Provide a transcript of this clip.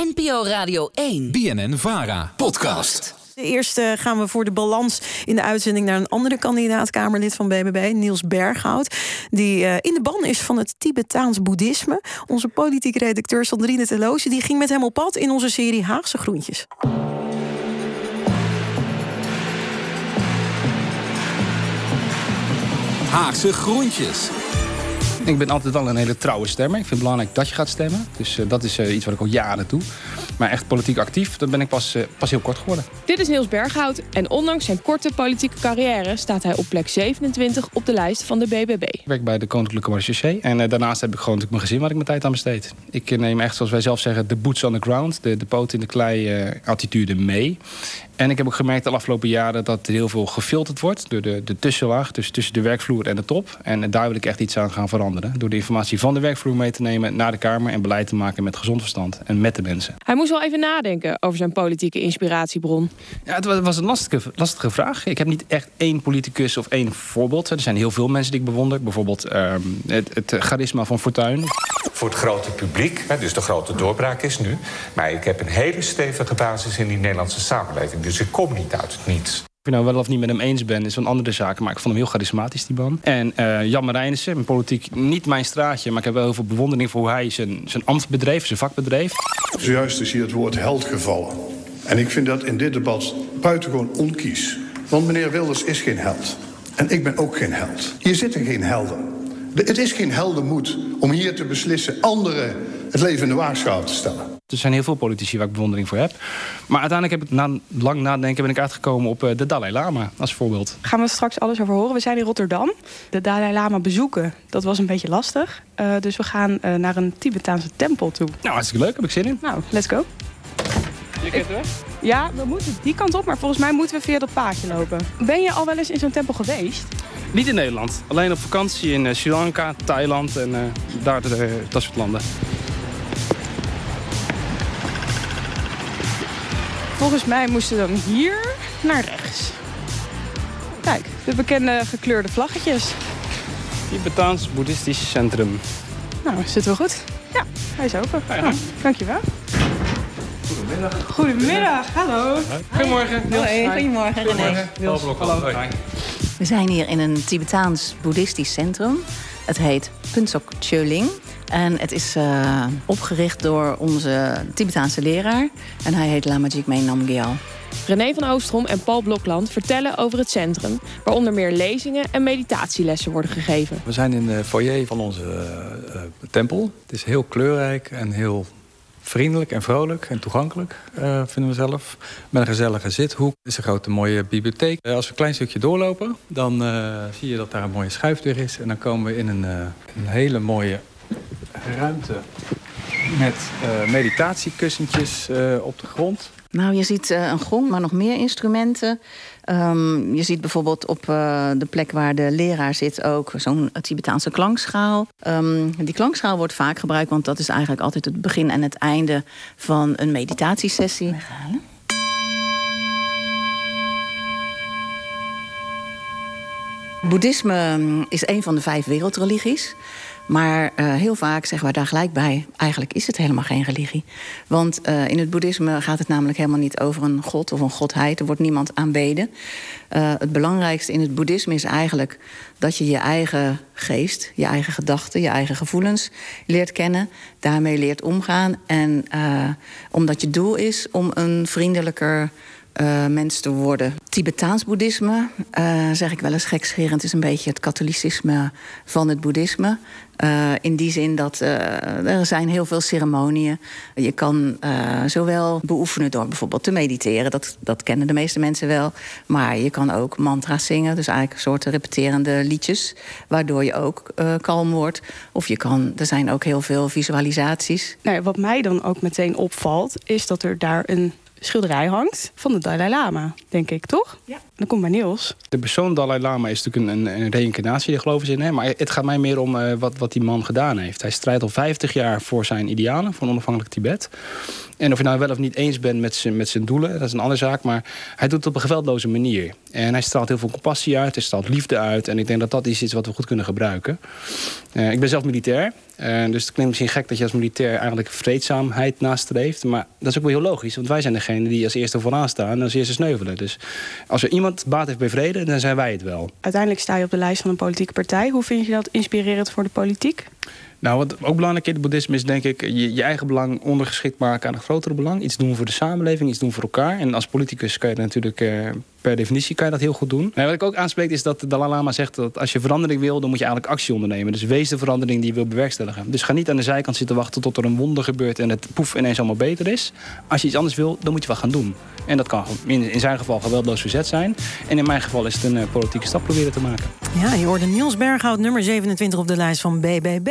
NPO Radio 1. BNN Vara. Podcast. Eerst uh, gaan we voor de balans in de uitzending naar een andere kandidaat, Kamerlid van BBB, Niels Berghout. Die uh, in de ban is van het Tibetaans boeddhisme. Onze politieke redacteur Sandrine Teloosje die ging met hem op pad in onze serie Haagse Groentjes. Haagse Groentjes. Ik ben altijd wel een hele trouwe stemmer. Ik vind het belangrijk dat je gaat stemmen. Dus uh, dat is uh, iets wat ik al jaren doe. Maar echt politiek actief, dat ben ik pas, uh, pas heel kort geworden. Dit is Niels Berghout. En ondanks zijn korte politieke carrière... staat hij op plek 27 op de lijst van de BBB. Ik werk bij de Koninklijke Marechaussee. En daarnaast heb ik gewoon natuurlijk mijn gezin waar ik mijn tijd aan besteed. Ik neem echt, zoals wij zelf zeggen, de boots on the ground. De, de poot in de klei attitude mee. En ik heb ook gemerkt de afgelopen jaren dat er heel veel gefilterd wordt door de, de tussenlaag, dus tussen de werkvloer en de top. En daar wil ik echt iets aan gaan veranderen. Door de informatie van de werkvloer mee te nemen naar de Kamer en beleid te maken met gezond verstand en met de mensen. Hij moest wel even nadenken over zijn politieke inspiratiebron. Ja, het was een lastige, lastige vraag. Ik heb niet echt één politicus of één voorbeeld. Er zijn heel veel mensen die ik bewonder. Bijvoorbeeld uh, het, het charisma van Fortuyn. Voor het grote publiek, dus de grote doorbraak is nu. Maar ik heb een hele stevige basis in die Nederlandse samenleving. Dus ik kom niet uit het niets. Je nou wel of niet met hem eens bent, is een andere zaak. Maar ik vond hem heel charismatisch, die man. En uh, Jan Marijnissen, politiek niet mijn straatje... maar ik heb wel heel veel bewondering voor hoe hij zijn, zijn ambt bedreef, zijn vak bedreef. Zojuist is hier het woord held gevallen. En ik vind dat in dit debat buitengewoon onkies. Want meneer Wilders is geen held. En ik ben ook geen held. Hier zitten geen helden. Het is geen heldenmoed om hier te beslissen... anderen het leven in de waagschaal te stellen. Er zijn heel veel politici waar ik bewondering voor heb. Maar uiteindelijk heb ik na lang nadenken ben ik uitgekomen op de Dalai Lama als voorbeeld. Gaan we straks alles over horen. We zijn in Rotterdam. De Dalai Lama bezoeken, dat was een beetje lastig. Uh, dus we gaan uh, naar een Tibetaanse tempel toe. Nou, hartstikke leuk. Heb ik zin in. Nou, let's go. Ik, ja, we moeten die kant op, maar volgens mij moeten we via dat paadje lopen. Ben je al wel eens in zo'n tempel geweest? Niet in Nederland. Alleen op vakantie in Sri Lanka, Thailand en uh, daar de, dat soort landen. Volgens mij moesten we dan hier naar rechts. Kijk, de bekende gekleurde vlaggetjes. Tibetaans Boeddhistisch Centrum. Nou, zitten we goed? Ja, hij is open. Ja, nou, dankjewel. Goedemiddag. Goedemiddag, hallo. Goedemorgen. Hoi, goedemorgen René. Hallo. We zijn hier in een Tibetaans boeddhistisch centrum. Het heet Punsok Choling. En het is uh, opgericht door onze Tibetaanse leraar. En hij heet Lamajik Me Namgyal. René van Oostrom en Paul Blokland vertellen over het centrum... waar onder meer lezingen en meditatielessen worden gegeven. We zijn in de foyer van onze uh, tempel. Het is heel kleurrijk en heel vriendelijk en vrolijk en toegankelijk, uh, vinden we zelf. Met een gezellige zithoek. Het is een grote mooie bibliotheek. Uh, als we een klein stukje doorlopen, dan uh, zie je dat daar een mooie schuifdeur is. En dan komen we in een, een hele mooie ruimte met meditatiekussentjes op de grond. Nou, je ziet uh, een gong, maar nog meer instrumenten. Um, je ziet bijvoorbeeld op uh, de plek waar de leraar zit ook zo'n Tibetaanse klankschaal. Um, die klankschaal wordt vaak gebruikt, want dat is eigenlijk altijd het begin en het einde van een meditatiesessie. Weghalen. Boeddhisme is een van de vijf wereldreligies. Maar uh, heel vaak zeggen wij daar gelijk bij... eigenlijk is het helemaal geen religie. Want uh, in het boeddhisme gaat het namelijk helemaal niet over een god of een godheid. Er wordt niemand aanbeden. Uh, het belangrijkste in het boeddhisme is eigenlijk... dat je je eigen geest, je eigen gedachten, je eigen gevoelens leert kennen. Daarmee leert omgaan. En omdat je doel is om een vriendelijker... Uh, mens te worden. Tibetaans boeddhisme, uh, zeg ik wel eens gekscherend, is een beetje het katholicisme van het boeddhisme. Uh, in die zin dat er zijn heel veel ceremonieën. Je kan zowel beoefenen door bijvoorbeeld te mediteren, dat, dat kennen de meeste mensen wel. Maar je kan ook mantra's zingen, dus eigenlijk een soort repeterende liedjes, waardoor je ook kalm wordt. Of je kan, er zijn ook heel veel visualisaties. Nou, wat mij dan ook meteen opvalt, is dat er daar een schilderij hangt van de Dalai Lama, denk ik, toch? Ja. Dan komt bij Niels. De persoon Dalai Lama is natuurlijk een, een, reïncarnatie, daar geloven ze in. Hè? Maar het gaat mij meer om uh, wat, wat die man gedaan heeft. Hij strijdt al 50 jaar voor zijn idealen, voor een onafhankelijk Tibet. En of je nou wel of niet eens bent met zijn, met zijn doelen, dat is een andere zaak. Maar hij doet het op een geweldloze manier. En hij straalt heel veel compassie uit, hij straalt liefde uit. En ik denk dat dat iets is wat we goed kunnen gebruiken. Uh, ik ben zelf militair. Uh, dus het klinkt misschien gek dat je als militair eigenlijk vreedzaamheid nastreeft. Maar dat is ook wel heel logisch, want wij zijn degene die als eerste vooraan staan en als eerste sneuvelen. Dus als er iemand baat heeft bij vrede, dan zijn wij het wel. Uiteindelijk sta je op de lijst van een politieke partij. Hoe vind je dat inspirerend voor de politiek? Nou, wat ook belangrijk in het boeddhisme is, denk ik, je, eigen belang ondergeschikt maken aan een grotere belang. Iets doen voor de samenleving, iets doen voor elkaar. En als politicus kan je natuurlijk eh, per definitie kan je dat heel goed doen. Wat ik ook aanspreek is dat de Dalai Lama zegt dat als je verandering wil, dan moet je eigenlijk actie ondernemen. Dus wees de verandering die je wil bewerkstelligen. Dus ga niet aan de zijkant zitten wachten tot er een wonder gebeurt en het poef ineens allemaal beter is. Als je iets anders wil, dan moet je wat gaan doen. En dat kan in, zijn geval geweldloos verzet zijn. En in mijn geval is het een uh, politieke stap proberen te maken. Ja, je hoorde Niels Berghout, nummer 27 op de lijst van BBB.